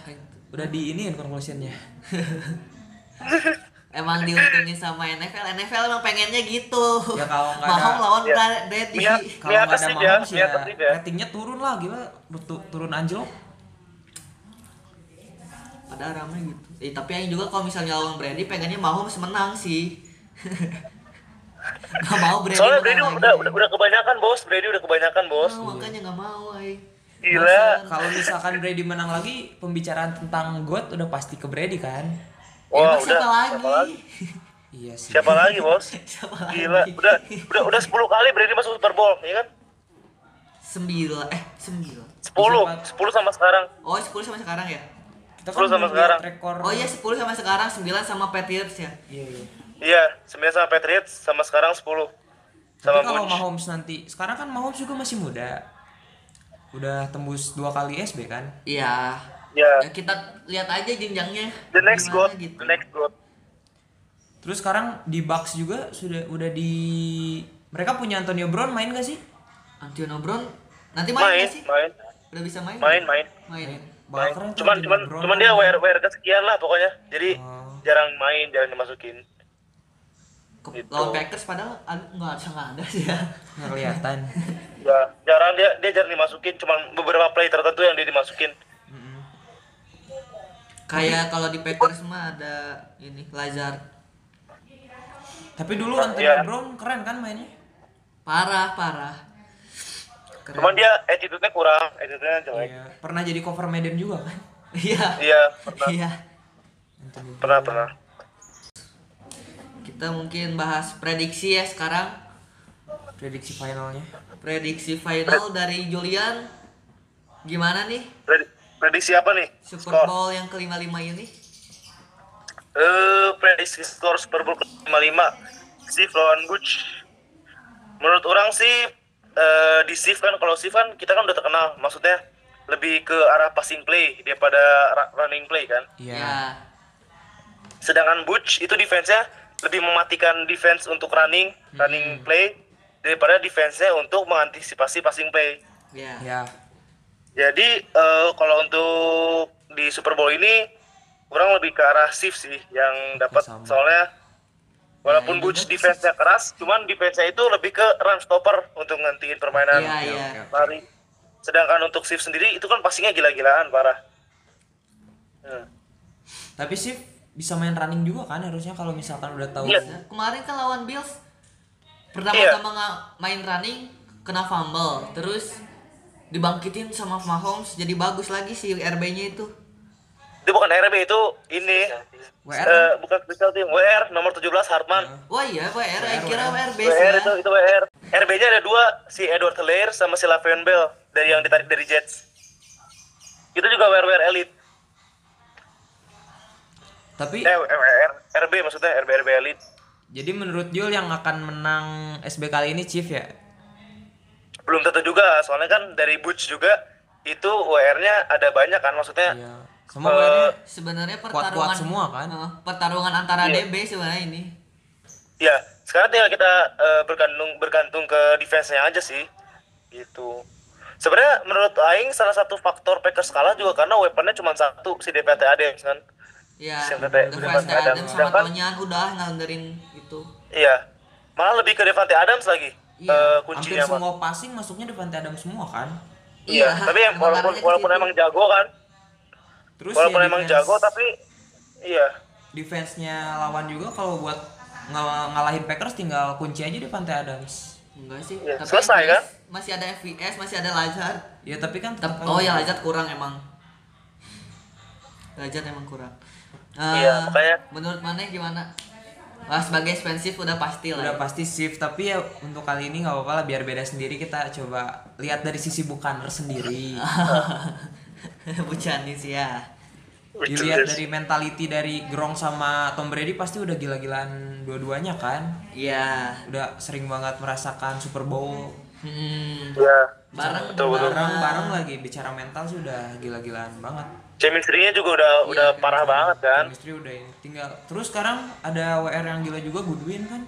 udah diiniin conclusionnya. Emang diuntungin sama NFL. NFL emang pengennya gitu. Ya, kalau nggak Mahom ada- lawan Ya. Brady. Kalau nggak ada Kasih ya, ya, ya. ratingnya turun lah gila, Tu- turun anjlok. Padahal ramai gitu. Eh, tapi yang juga kalau misalnya lawan Brady pengennya Mahomes menang sih. gak mau Brady Soalnya Brady lagi. udah, udah udah kebanyakan bos, Brady udah kebanyakan bos. Oh, makanya gak mau, ay. Gila. Bosan. Kalau misalkan Brady menang lagi, pembicaraan tentang GOAT udah pasti ke Brady kan? Wah, Emang udah. siapa lagi? Siapa lagi? Iya sih. Siapa lagi bos? Siapa lagi? Gila, udah udah udah 10 kali Brady masuk Super Bowl, ya kan? Sembilan, eh sembilan. 10, 10 sama sekarang. Oh, sepuluh sama sekarang ya? Kita Terus sama sekarang. rekor. Oh iya sepuluh sama sekarang, sembilan sama Patriots ya. Iya, iya. Iya, 9 sama Patriots sama sekarang 10. Tapi Sama kalau Bunch. Mahomes nanti, sekarang kan Mahomes juga masih muda. Udah tembus dua kali SB kan? Iya. Ya, Ya, kita lihat aja jenjangnya. the next goat, gitu. the next goat. Terus sekarang di Bucks juga sudah udah di mereka punya Antonio Brown main gak sih? Antonio Brown nanti main, Main, nggak sih? main, Udah bisa main? main, main. Main. Main. keren Cuman cuman Brown cuman kan. dia WR WR kesekian lah pokoknya. Jadi Oh. jarang main, jarang dimasukin. Ke- Gitu. Lawan Packers padahal ada nggak ada nggak ada sih ya. Nggak kelihatan. Ya, jarang dia dia jarang dimasukin, cuman beberapa play tertentu yang dia dimasukin. Kayak kalau di Packers mah ada ini Lazard. Tapi dulu Antonio Iya. Brown keren kan mainnya? Parah, parah. Keren. Cuman dia attitude-nya kurang, attitude-nya jelek. Iya. Pernah jadi cover Medan juga kan? Iya. Iya, pernah, Iya. Pernah, pernah. Kita mungkin bahas prediksi ya sekarang. prediksi finalnya. Prediksi final dari Julian. Gimana nih Predi- Prediksi apa nih? Super Skor. Bowl yang kelima-lima ini? Eh, prediksi skor Super Bowl ke-55 Steve lawan Butch Menurut orang sih eh, di Steve kan kalau Steve kan kita kan udah terkenal maksudnya lebih ke arah passing play daripada running play kan. Iya. Ya. Sedangkan Butch itu defense-nya lebih mematikan defense untuk running, running play daripada defense-nya untuk mengantisipasi passing play. Ya. Ya. Jadi eh, kalau untuk di Super Bowl ini orang lebih ke arah Steve sih yang dapat soalnya walaupun Ya, Butch defense-nya keras, cuman defense-nya itu lebih ke run stopper untuk ngantiin permainan Iya, Oke, iya. oke. lari. Sedangkan untuk Steve sendiri itu kan passingnya gila-gilaan parah. Hmm. Tapi sih bisa main running juga kan harusnya kalau misalkan udah tahu. Iya. Kemarin kan lawan Bills pertama-tama nggak main running kena fumble, terus dibangkitin sama Mahomes jadi bagus lagi si RB-nya itu. Itu bukan RB itu ini WR eh, bukan special team WR nomor 17 Hartman. Wah iya WR, saya kira WR base WR ya. itu itu WR. RB-nya ada dua, si Edward Hilaire sama si Lavion Bell dari yang ditarik dari Jets. Itu juga WR WR elite. tapi Eh, WR, RB maksudnya RB RB elite. jadi menurut Jul yang akan menang SB kali ini Chief ya Belum tentu juga, soalnya kan dari Butch juga itu WR-nya ada banyak kan maksudnya. iya semua Eh, WR-nya Sebenarnya pertarungan semua kan? Eh, pertarungan antara Iya. DB sebenarnya ini. Ya, sekarang tinggal kita eh, bergantung bergantung ke defense-nya aja sih. Gitu. Sebenarnya menurut aing salah satu faktor Packers kalah juga karena weaponnya cuma satu si DPT Adams kan. Ya, Devante- Adams Adams. sama Tonyan udah nganderin itu. Iya. Malah lebih ke Devante Adams lagi. Iya, eh, hampir kuncinya mah. semua passing masuknya Devante Adams semua kan Iya, tapi yang emang walaupun walaupun emang jago kan. Terus Walaupun ya emang defense- jago tapi iya. defense-nya lawan juga kalau buat ng- ngalahin Packers tinggal kunci aja Devante Adams Enggak sih. Iya, Tapi selesai, kan? Masih ada FVS, masih ada Lazard. ya tapi kan tetap oh ya Lazard kurang emang. Lazard emang kurang. Eh, Iya, makanya- Menurut mana gimana? Wah, sebagai expensive udah pasti lah. udah pasti shift tapi ya untuk kali ini nggak apa-apa lah biar beda sendiri kita coba lihat dari sisi Bukaner sendiri Bucanis ya. dilihat dari mentality dari Gronk sama Tom Brady pasti udah gila-gilaan dua-duanya kan Iya. udah sering banget merasakan Super Bowl Hmm. Iya. Bareng Betul, betul. bareng bareng lagi bicara mental sih udah gila-gilaan banget Chemistry-nya juga udah Iya, udah parah banget kan. chemistry udah ini tinggal terus sekarang ada WR yang gila juga Goodwin kan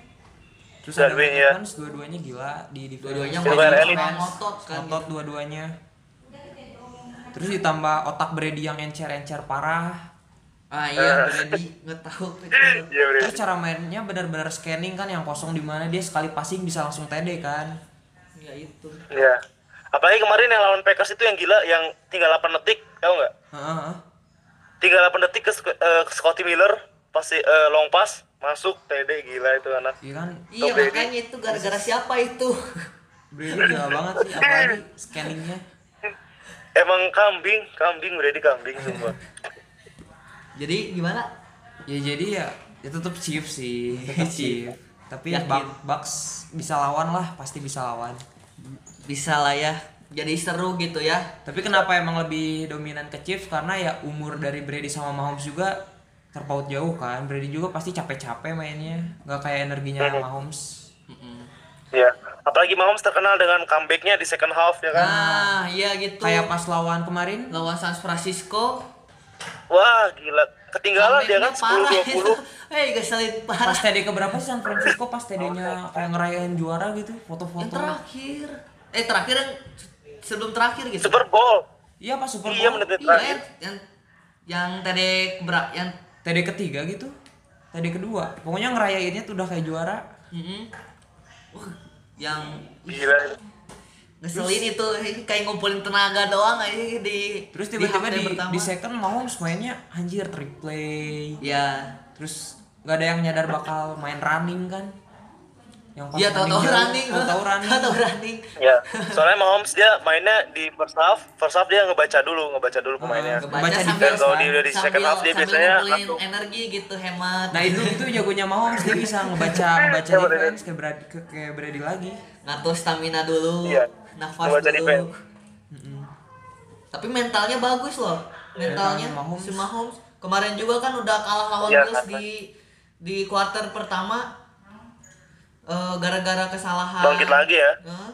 terus ada Goodwin, ya. Dua-duanya gila di Dua-duanya sama ngotot kan. otot dua-duanya terus ditambah otak Brady yang encer-encer parah Ah iya, Brady nggak tahu. Iya, terus cara mainnya benar-benar scanning kan yang kosong di mana dia sekali passing bisa langsung TD kan Ya itu. Iya. Apalagi kemarin yang lawan Packers itu yang gila yang tinggal 8 detik, tahu nggak? Heeh. Tinggal 8 detik ke, eh, ke Scotty Miller pasti eh, long pass masuk TD gila itu anak. iya kan Iya Brady. makanya itu gara-gara siapa itu? Brady gila banget sih apalagi scanningnya Emang kambing, kambing udah di kambing semua. Jadi gimana? ya jadi ya ya tetap Chief sih Chief tapi Yakin. Buck- Bucks bisa lawan lah pasti bisa lawan Bisa lah ya. Jadi seru gitu ya. tapi kenapa emang lebih dominan ke Chiefs karena ya umur dari Brady sama Mahomes juga terpaut jauh kan Brady juga pasti capek-capek mainnya nggak kayak energinya Mahomes Iya. Apalagi Mahomes terkenal dengan comebacknya di second half ya kan. Nah, iya gitu. kayak pas lawan kemarin lawan San Francisco. Wah gila. Ketinggalan dia kan comebacknya parah 10-20. itu. Hei, keselin pas parah. TD ke berapa sih San Francisco pas TD-nya kayak ngerayain juara gitu Yang foto-foto terakhir. Eh terakhir yang sebelum terakhir gitu. Super Bowl. iya pas Super Iya Bowl menit Iya, terakhir. yang yang tadi berak yang TD ketiga gitu TD kedua pokoknya ngerayainnya tuh udah kayak juara. Wah, yang Gila. ngeselin itu kayak ngumpulin tenaga doang aja di terus di tiba-tiba di, pertama. di second Mahomes mainnya anjir trick play ya terus nggak ada yang nyadar bakal main running kan yang pas ya tahu-tahu jauh, running tahu-tahu running tahu running Ya, soalnya Mahomes dia mainnya di first half, first half dia ngebaca dulu, ngebaca dulu pemainnya. Ah, Ngebaca Baca sambil- defense kalau kan. di udah di second sambil, half dia sambil biasanya ngumpulin langsung energi gitu hemat nah itu itu jagonya Mahomes dia bisa ngebaca ngebaca Iya, defense kayak Brady kayak Brady lagi ngatur stamina dulu Iya. nafas Ngebaca dulu defense. tapi mentalnya bagus loh mentalnya Mental Mahomes. si Mahomes kemarin juga kan udah kalah lawan Iya, Bills kan. di di kuarter pertama eh, gara-gara kesalahan bangkit lagi ya. Eh,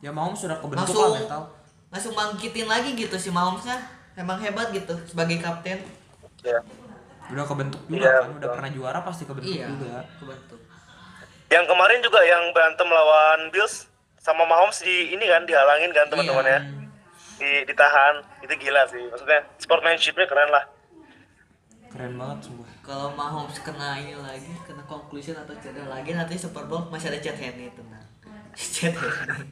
ya Mahomes sudah kebentuk langsung lah mental langsung bangkitin lagi gitu si Mahomesnya emang hebat gitu sebagai kapten Ya. udah kebentuk juga Iya, kan udah betul. pernah juara pasti kebentuk iya juga kebentuk Yang kemarin juga yang berantem lawan Bills sama Mahomes di ini kan dihalangin kan teman-temannya. Iya. Di ditahan. Itu gila sih. Maksudnya sportsmanship-nya keren lah. keren banget sumpah kalau Mahomes kena ini lagi conclusion atau cedera lagi nanti Super Bowl masih ada Chad Henne tenang Chad Henne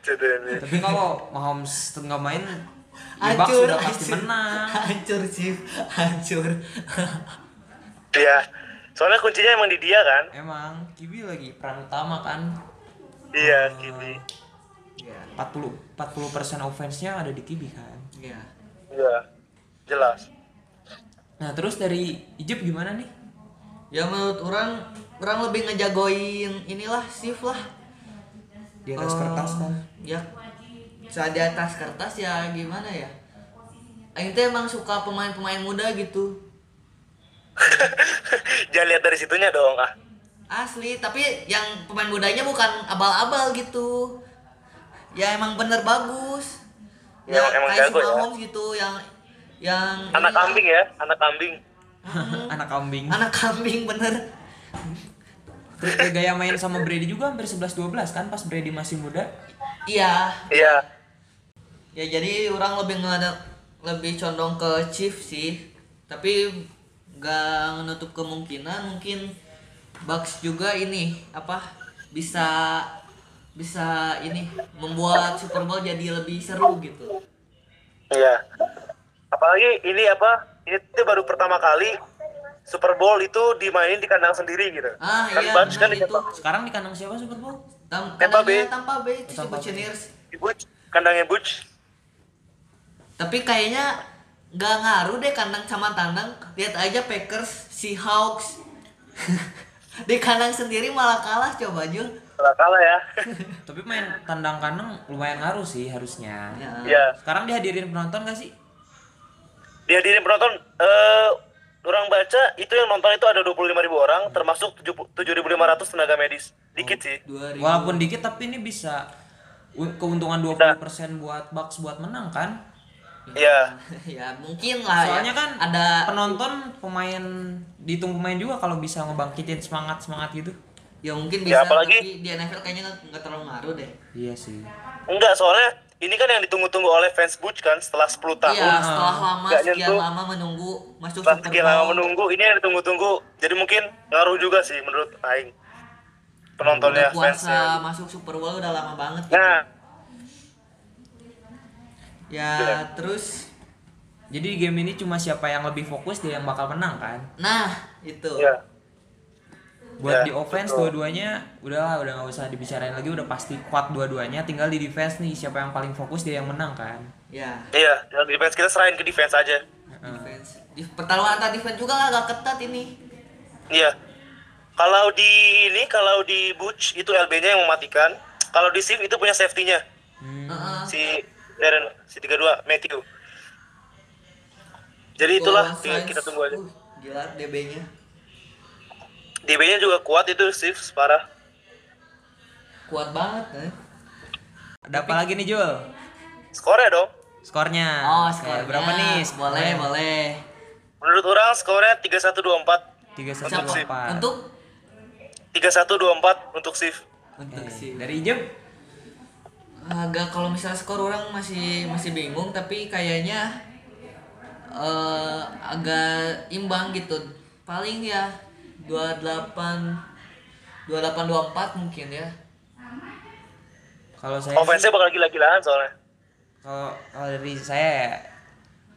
Jadi ini. tapi kalau Mahomes tuh nggak main ya Bucks hancur udah pasti hancur menang hancur sih hancur Iya. Soalnya kuncinya emang di dia kan. emang Kibi lagi peran utama kan Iya, Kibi. ya 40 40% offense-nya ada di Kibi kan ya Iya. jelas Nah, terus dari Ijib gimana nih? Ya menurut orang orang lebih ngejagoin inilah shift lah. Di atas Eh, kertas kan. Ya saat di atas kertas ya gimana ya? Aing teh emang suka pemain-pemain muda gitu. jangan lihat dari situnya dong ah Asli, tapi yang pemain mudanya bukan abal-abal gitu. Ya emang bener bagus. Ya, emang- emang kayak si jago ya. Gitu yang yang anak kambing ya anak kambing Anak kambing. Anak kambing bener. Terus gaya main sama Brady juga hampir 11-12 kan pas Brady masih muda. Iya, iya ya jadi orang lebih ngada lebih condong ke Chief sih tapi nggak menutup kemungkinan mungkin Bucks juga ini apa bisa bisa ini membuat Super Bowl jadi lebih seru gitu iya apalagi ini apa ini tuh baru pertama kali Super Bowl itu dimainin di kandang sendiri gitu ah kan iya Bucks kan benar di itu Sekarang di kandang siapa Super Bowl? Tam Tampa Bay. Tampa Bay si Tampa Bay. Buccaneers di Butch kandangnya Butch tapi kayaknya nggak ngaruh deh kandang sama tandang lihat aja Packers Seahawks di kandang sendiri malah kalah coba Jul kalah kalah ya Tapi main tandang kandang lumayan ngaruh sih harusnya. ya. ya Sekarang dihadirin penonton gak sih? Dihadirin penonton eh orang baca itu yang nonton itu ada 25.000 orang termasuk 7.500 tenaga medis dikit sih 2000 Walaupun dikit tapi ini bisa keuntungan 20% buat Bucks buat menang kan? Iya ya mungkin lah Soalnya ya. kan ada penonton pemain dihitung pemain juga kalau bisa ngebangkitin semangat semangat gitu. ya mungkin Ya, bisa apalagi- tapi di NFL kayaknya nggak terlalu ngaruh deh Iya sih. enggak soalnya ini kan yang ditunggu-tunggu oleh fans Butch kan setelah 10 tahun iya setelah lama Nggak sekian nyentuh. lama menunggu masuk setelah Super sekian lama menunggu ini yang ditunggu-tunggu jadi mungkin ngaruh juga sih menurut Aing penontonnya udah puasa fansnya masuk Super Bowl udah lama banget gitu. nah ya Iya. terus Jadi di game ini cuma siapa yang lebih fokus dia yang bakal menang kan? nah itu ya Buat Ya, di offense dua-duanya udahlah udah nggak usah dibicarain lagi udah pasti kuat dua-duanya. Tinggal di defense nih siapa yang paling fokus dia yang menang kan? ya iya yang defense kita serahin ke defense aja Heeh. defense di pertarungan antar defense juga agak ketat ini iya kalau di ini kalau di Butch itu LB-nya yang mematikan kalau di Sif itu punya safety-nya Hmm. Heeh. si Darren si 32 Matthew jadi itulah tinggal Saints, kita tunggu aja uh, gila DB-nya DB-nya juga kuat itu Sif parah kuat banget eh. Ada apa lagi nih Jul? skornya dong Skornya. oh Eh, skornya berapa nih? boleh skornya? boleh menurut orang skornya 3124 Tiga satu siapa empat. untuk 3124 untuk Sif untuk Eh, si dari Ijeb agak kalau misalnya skor orang masih masih bingung tapi kayaknya eh agak imbang gitu paling ya 28 2824 mungkin ya. Kalau saya offense-nya bakal gila-gilaan soalnya. Kalau kalau dari saya ya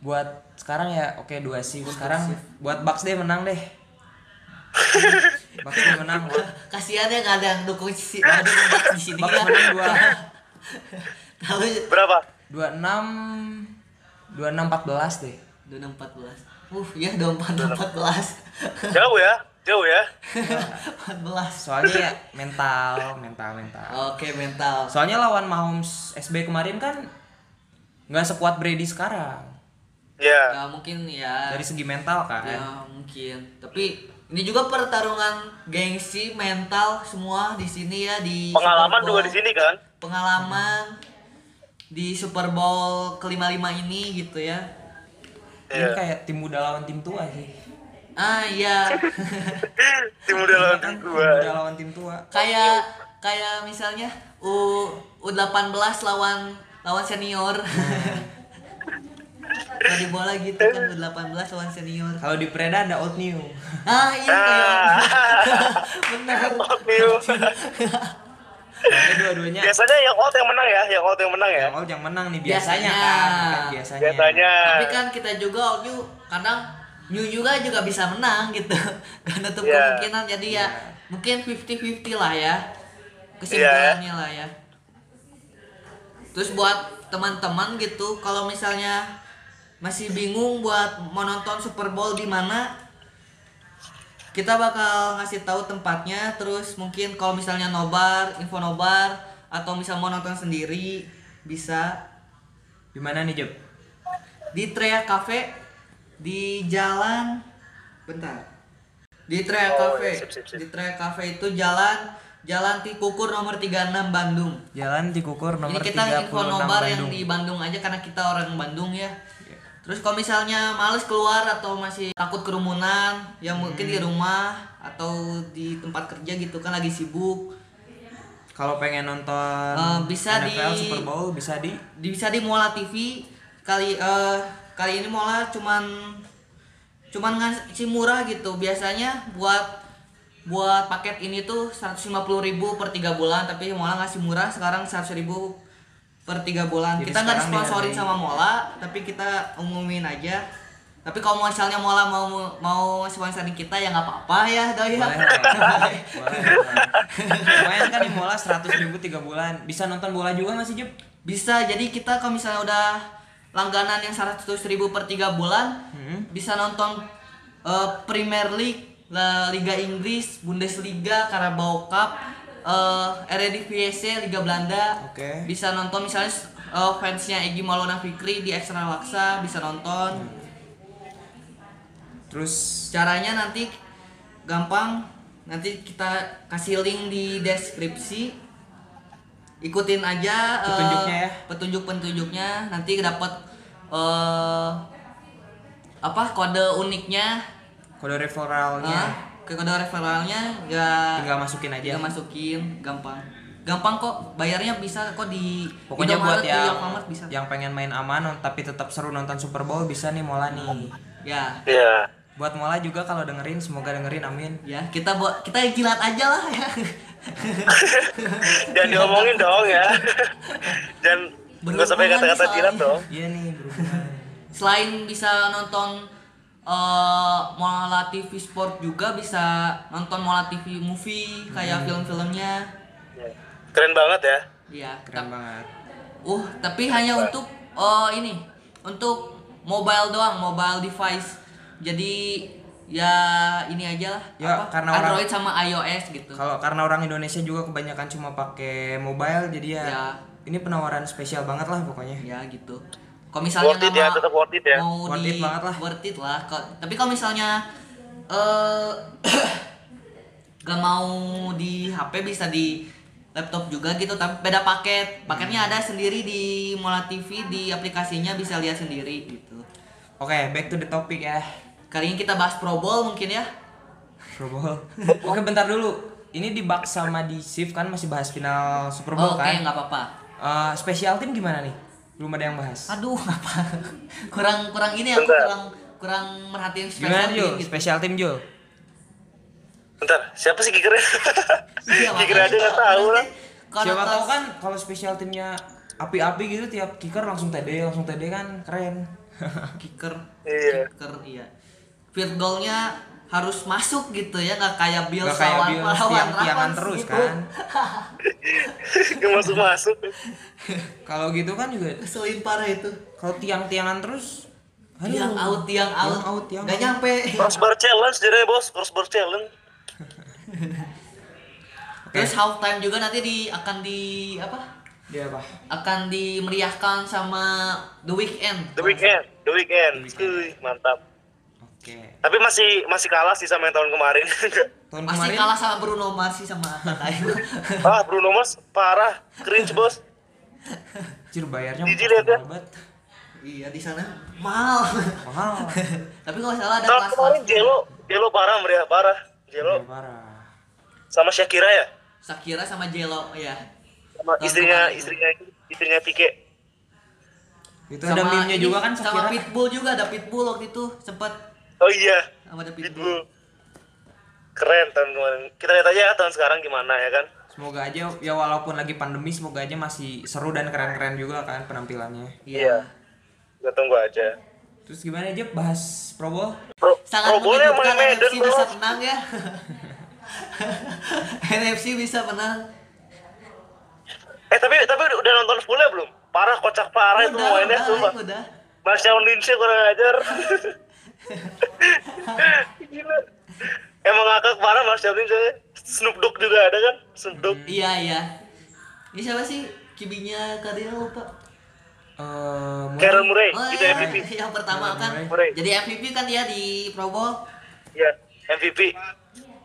buat sekarang ya oke dua sih. Sekarang buat Bucks deh menang deh. Bucks deh menang. Buat kasihan ya nggak ada yang dukung si ada yang dukung di sini. Bucks ya menang dua. Tahu berapa? dua enam dua enam empat belas deh. 2614 uh ya 2414 jauh ya jauh ya? 14 soalnya ya mental mental mental. Oke mental. Soalnya lawan Mahomes SB kemarin kan nggak sekuat Brady sekarang. Ya ya mungkin ya. Dari segi mental kan. Ya mungkin. Tapi ini juga pertarungan gengsi mental semua di sini ya di pengalaman juga di sini kan? Pengalaman di Super Bowl kelima lima ini gitu ya. Ini Iya. kayak tim muda lawan tim tua sih ah iya. Tim udah lawan tim tim gua muda lawan tim tua. Kayak kayak misalnya U U18 lawan lawan senior. Kalau di bola gitu kan U18 lawan senior. Kalau di Preda ada Old New. Ah iya kayak benar Oke. Soalnya dua-duanya biasanya yang old yang menang ya yang old yang menang ya? Yang Old yang menang nih biasanya, Biasanya. kan kan biasanya. Biasanya. Tapi kan kita juga New kadang New juga juga bisa menang gitu. Gak nutup Iya. kemungkinan. Jadi ya Iya. mungkin 50-50 lah ya. Kesimpulannya lah ya. Terus buat teman-teman gitu kalau misalnya masih bingung buat mau nonton Super Bowl di mana kita bakal ngasih tahu tempatnya. Terus mungkin kalau misalnya nobar info nobar atau misal mau nonton sendiri bisa. Di mana nih, Jeb? di Trea Cafe di jalan. Bentar. Di Trea Oh, Cafe. iya, sip, sip, sip. di Trea Cafe itu jalan jalan Tikukur nomor 36 Bandung. Jalan Tikukur nomor ini kita 36 info nobar yang Bandung. di Bandung aja karena kita orang Bandung ya. Terus kalau misalnya males keluar atau masih takut kerumunan yang mungkin Hmm. di rumah atau di tempat kerja gitu kan lagi sibuk. Kalau pengen nonton Eh, bisa NFL di- Super Bowl bisa di di- bisa di Mola TV kali eh kali ini Mola cuman cuman ngasih murah gitu. Biasanya buat buat paket ini tuh 150.000 per tiga bulan tapi Mola ngasih murah sekarang 100.000 per tiga bulan. Jadi kita nggak dihargai- sama Mola tapi kita umumin aja. Tapi kalau misalnya Mola mau mau sponsorin kita ya nggak apa-apa ya doi. Ya boleh lumayan kan nih mola 100 ribu tiga bulan. Bisa nonton bola juga masih Jeb Bisa, jadi kita kalau misalnya udah langganan yang 100 ribu per 3 bulan, Hmm. bisa nonton eh, Premier League, La Liga Inggris, Bundesliga, Carabao Cup, eh Eredivisie, Liga Belanda. Oke. Bisa nonton misalnya eh, fansnya Egi Maulana Fikri di Extra Laksa, bisa nonton. terus Caranya nanti gampang, nanti kita kasih link di deskripsi. Ikutin aja eh, Petunjuknya ya. Petunjuk-petunjuknya nanti dapat eh apa kode uniknya, kode referralnya eh, ke kode referralnya ya tinggal masukin aja tinggal masukin, gampang. Gampang kok, bayarnya bisa kok di pokoknya Indomaret, buat yang Alfamart bisa. yang pengen main aman tapi tetap seru nonton Super Bowl bisa nih mola nih Ya, Iya. Buat mola juga kalau dengerin semoga dengerin amin ya kita buat kita jilat aja lah ya. Jangan diomongin dong ya. Jangan nggak sampai kata-kata jilat dong. iya nih berhubungan selain bisa nonton eh Mola TV Sport juga bisa nonton Mola TV Movie kayak film-filmnya Keren banget ya. Iya. keren banget Uh, tapi hanya untuk oh ini untuk mobile doang, mobile device. Jadi ya ini aja lah Ya, apa, karena orang- Android sama iOS gitu. kalau karena orang Indonesia juga kebanyakan cuma pakai mobile jadi ya, Ya. ini penawaran spesial banget lah pokoknya Ya gitu. Kalau misalnya Worth it ya, mau- tetap worth it ya. mau Worth di it banget lah. worth it lah. Ko- Tapi kalau misalnya eh gak mau di HP bisa di laptop juga gitu tapi beda paket paketnya ada sendiri di Mola TV di aplikasinya bisa lihat sendiri gitu oke back to the topic ya. Kali ini kita bahas Pro Bowl mungkin ya. Super Bowl. Oke bentar dulu. Ini di Bucks sama di Shift kan masih bahas final Super Bowl Oh, oke kan? nggak apa-apa. Eh, spesial tim gimana nih? Belum ada yang bahas. Aduh apa kurang kurang ini aku Bentar. kurang kurang merhatiin gimana special Jul team gitu. spesial tim Jul Bentar, siapa sih kikernya? Iya, Kiker makanya. aja nggak tahu lah. siapa tahu kan kalau spesial timnya api-api gitu tiap kicker langsung TD langsung TD kan keren kicker Iya. kicker iya field goalnya harus masuk gitu ya nggak kayak Bills Gak kayak lawan Bills lawan tiang-tiangan Ravens terus gitu. kan Gak masuk-masuk. kalau gitu kan juga keselin parah itu kalau tiang-tiangan terus aduh. tiang out tiang out Tiang out, tiang nggak out. nyampe Crossbar challenge jadinya bos, crossbar challenge. terus halftime juga nanti di akan di apa dia apa akan dimeriahkan sama The Weeknd. The weekend, the weekend. Kuy, mantap. oke. Tapi masih masih kalah sih sama yang tahun kemarin. tahun masih kemarin? kalah sama Bruno Mars sih sama ah, Bruno Mars parah, cringe bos. Cir bayarnya Jijik liat ya. iya di sana mahal. Mahal. Tapi kalau salah ada Tahun kelas kemarin Jelo, Jelo parah meriah parah. Jelo. Iya, parah. Sama Shakira ya, Shakira sama Jello ya sama istrinya kemarin. istrinya istrinya Pique. itu ada meme-nya juga kan sama Shakira Pitbull juga ada Pitbull waktu itu sempat Oh iya, sama ada Pitbull Pitbull. Keren tahun kemarin. Kita lihat aja tahun sekarang gimana ya kan. semoga aja ya walaupun lagi pandemi semoga aja masih seru dan keren-keren juga kan penampilannya iya Kita tunggu aja. terus gimana aja bahas Pro Bowl Pro, sangat Pro Medan NFC bisa menang ya NFC bisa menang Eh tapi tapi udah nonton fullnya belum? Parah kocak parah itu udah mainnya udah sumpah. udah Marshall Lynch kurang ajar. Gila. Emang ngakak parah Marshall Lynch. Snoop Dogg juga ada kan? Snoop Dogg. Iya iya. Ini siapa sih kibinya Cardinal lupa? Eh, Murray. Carol Murray, Oh itu iya, MVP. yang pertama kan. Murray. Jadi MVP kan dia di Pro Bowl. Ya, MVP.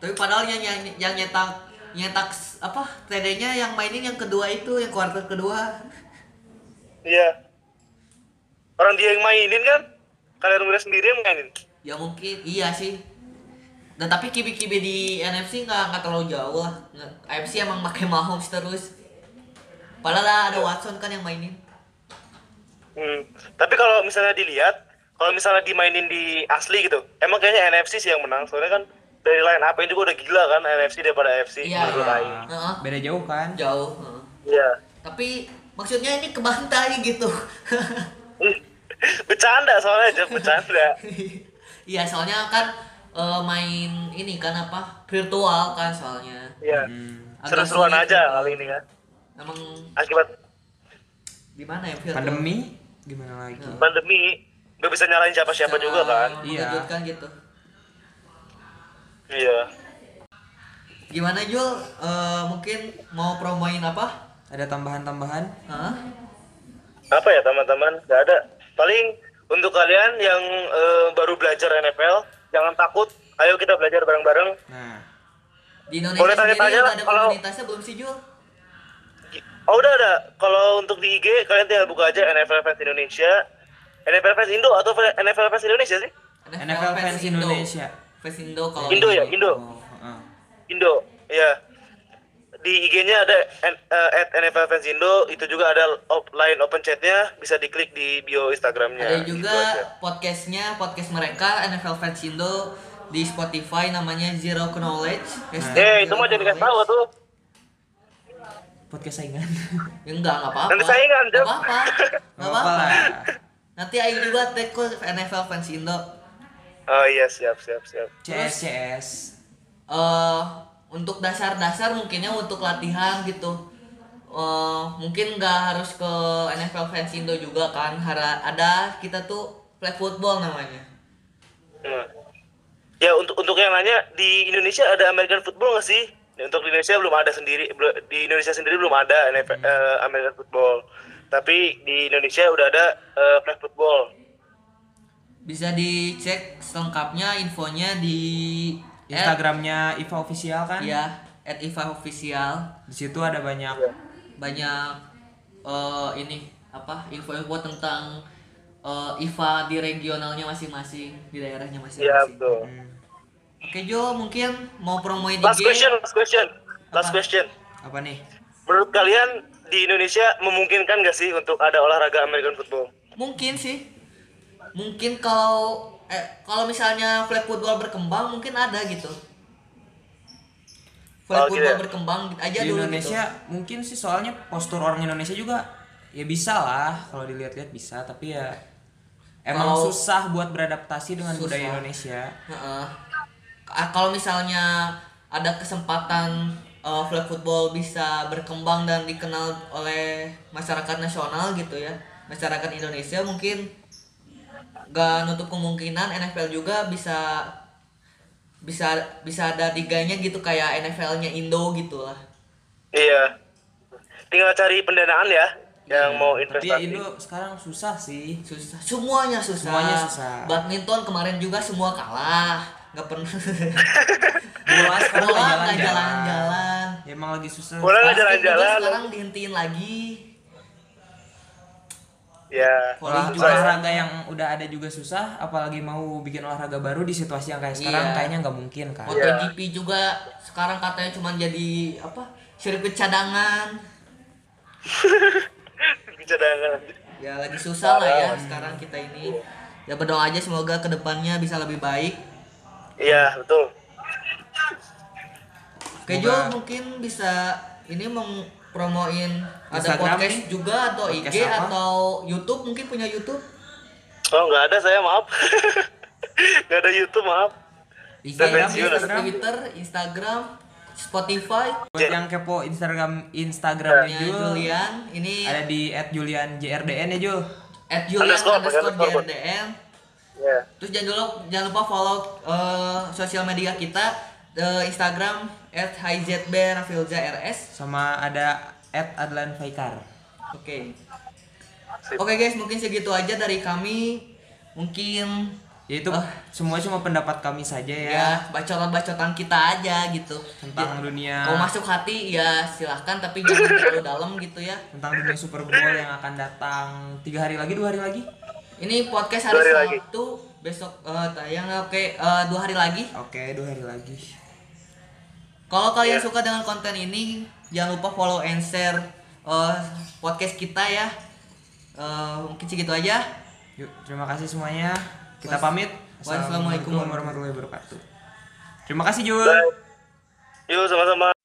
Tapi padahal yang yang, yang nyetak nyetak apa TD-nya yang mainin yang kedua itu yang kuarter kedua. Iya. Orang dia yang mainin kan? Kalian Murray sendiri yang mainin. Ya mungkin iya sih. Dan tapi kibi-kibi di NFC nggak nggak terlalu jauh lah. AFC emang pakai Mahomes terus. Padahal ada Watson kan yang mainin. Hmm. Tapi kalau misalnya dilihat, kalau misalnya dimainin di asli gitu, emang kayaknya NFC sih yang menang. Soalnya kan dari line up juga udah gila kan NFC daripada AFC. Iya. Aing. Heeh. Beda jauh kan? Jauh. heeh. Iya. Tapi maksudnya ini kebantai gitu. bercanda soalnya aja bercanda. Iya soalnya kan eh, main ini kan apa virtual kan soalnya. Iya. Hmm. Seru-seruan aja gitu. kali ini kan. Emang Akibat gimana ya virtual? Pandemi gimana lagi? pandemi nggak bisa nyalain siapa-siapa juga kan. Iya. mengejutkan gitu. Iya. Gimana Jul? Eh, mungkin mau promoin apa? Ada tambahan-tambahan? Hah? Apa ya teman-teman? Gak ada. Paling untuk kalian yang eh, baru belajar NFL, jangan takut. Ayo kita belajar bareng-bareng. Nah, Di Indonesia Boleh udah lah, ada kalau- komunitasnya belum sih Jul? Oh udah ada. Kalau untuk di IG kalian tinggal buka aja NFL Fans Indonesia. NFL Fans Indo atau NFL Fans Indonesia sih? NFL Fans Indonesia. Fans Indo kalau Indo ya. Indo. oh, heeh. Indo, ya. Di IG-nya ada eh, at NFL Fans Indo, itu juga ada op- line open chat-nya, bisa diklik di bio Instagramnya. Ada Gitu juga aja. podcastnya, podcast mereka NFL Fans Indo di Spotify namanya Zero Knowledge. Hashtag Eh, itu mah jadi kasih tahu tuh. Podcast saingan. Ya, enggak, enggak apa-apa. Nanti saingan, Enggak apa-apa. Enggak Nggak apa-apa. Nanti Aing juga tag ke NFL Fans Indo. Oh iya, siap, siap, siap. CS CS. eh untuk dasar-dasar mungkinnya untuk latihan gitu. Eh mungkin nggak harus ke NFL Fans Indo juga kan. Hara, ada kita tuh flag football namanya. Hmm. Ya untuk untuk yang nanya di Indonesia ada American football nggak sih? Ya, Untuk di Indonesia belum ada sendiri, belum- di Indonesia sendiri belum ada NFL, eh, American football. Tapi di Indonesia udah ada eh, flag football. Bisa dicek selengkapnya infonya di Instagramnya Iva official kan? ya at Iva official Di situ ada banyak banyak eh ini apa info-info tentang eh, IVA di regionalnya masing-masing di daerahnya Iya masing-masing. betul. Hmm. Oke Jo mungkin mau promoin Last IG question, last question, last Apa? question. apa nih? Menurut kalian di Indonesia memungkinkan gak sih untuk ada olahraga American football? mungkin sih mungkin kalau eh kalau misalnya flag football berkembang mungkin ada gitu flag Oh, gitu football ya? berkembang aja Di dulu Indonesia mungkin sih soalnya postur orang Indonesia juga ya bisa lah kalau dilihat-lihat bisa tapi ya emang Kalau- susah buat beradaptasi dengan Susah. budaya Indonesia. gitu Heeh. Ah, kalau misalnya ada kesempatan eh, flag football bisa berkembang dan dikenal oleh masyarakat nasional gitu ya masyarakat Indonesia mungkin gak nutup kemungkinan NFL juga bisa bisa bisa ada liganya gitu kayak NFL-nya Indo gitu lah Iya. Tinggal cari pendanaan ya yang mau Tapi ya investasi. Indo sekarang susah sih. susah semuanya susah Semuanya susah. badminton kemarin juga semua kalah nggak pernah Bola sekarang bola jalan-jalan. emang lagi susah. Bola jalan-jalan. sekarang dihentiin lagi Ya. Olah- juga. olahraga yang udah ada juga susah, apalagi mau bikin olahraga baru di situasi yang kayak sekarang Iya. kayaknya nggak mungkin kan. MotoGP juga sekarang katanya cuma jadi apa sirkuit cadangan Cadangan. ya lagi susah lah ya sekarang kita ini ya berdoa aja semoga ke depannya bisa lebih baik Iya, betul. Oke Jo mungkin bisa ini mempromoin ada Instagram podcast nih? juga atau IG apa? atau YouTube mungkin punya YouTube Oh, nggak ada saya, maaf. nggak ada YouTube, maaf. Instagram, Instagram. Twitter Instagram Spotify Buat yang kepo Instagram Instagramnya ya, Jul, Julian ini ada di @julianjrdn ya Jul. at Julian Underscore, underscore underscore. JRDM Ya. terus jangan lupa jangan lupa follow eh, sosial media kita eh, Instagram at rs sama ada at Adlan Faikar. Oke. Sip. oke guys mungkin segitu aja dari kami. Mungkin ya itu Ah. semua cuma pendapat kami saja ya, ya bacotan-bacotan kita aja gitu. Tentang dunia kalau masuk hati ya silahkan tapi jangan terlalu dalam gitu ya. tentang dunia Super Bowl yang akan datang tiga hari lagi dua hari lagi? Ini podcast hari. Sabtu besok eh, tayang oke eh, dua hari lagi. Oke dua hari lagi kalau kalian Ya. suka dengan konten ini jangan lupa follow and share eh, podcast kita ya. Eh, mungkin segitu aja. Yuk terima kasih semuanya. Kita Was- pamit. Wassalamualaikum warahmatullahi wabarakatuh. Terima kasih Jul. Bye. Yuk sama-sama.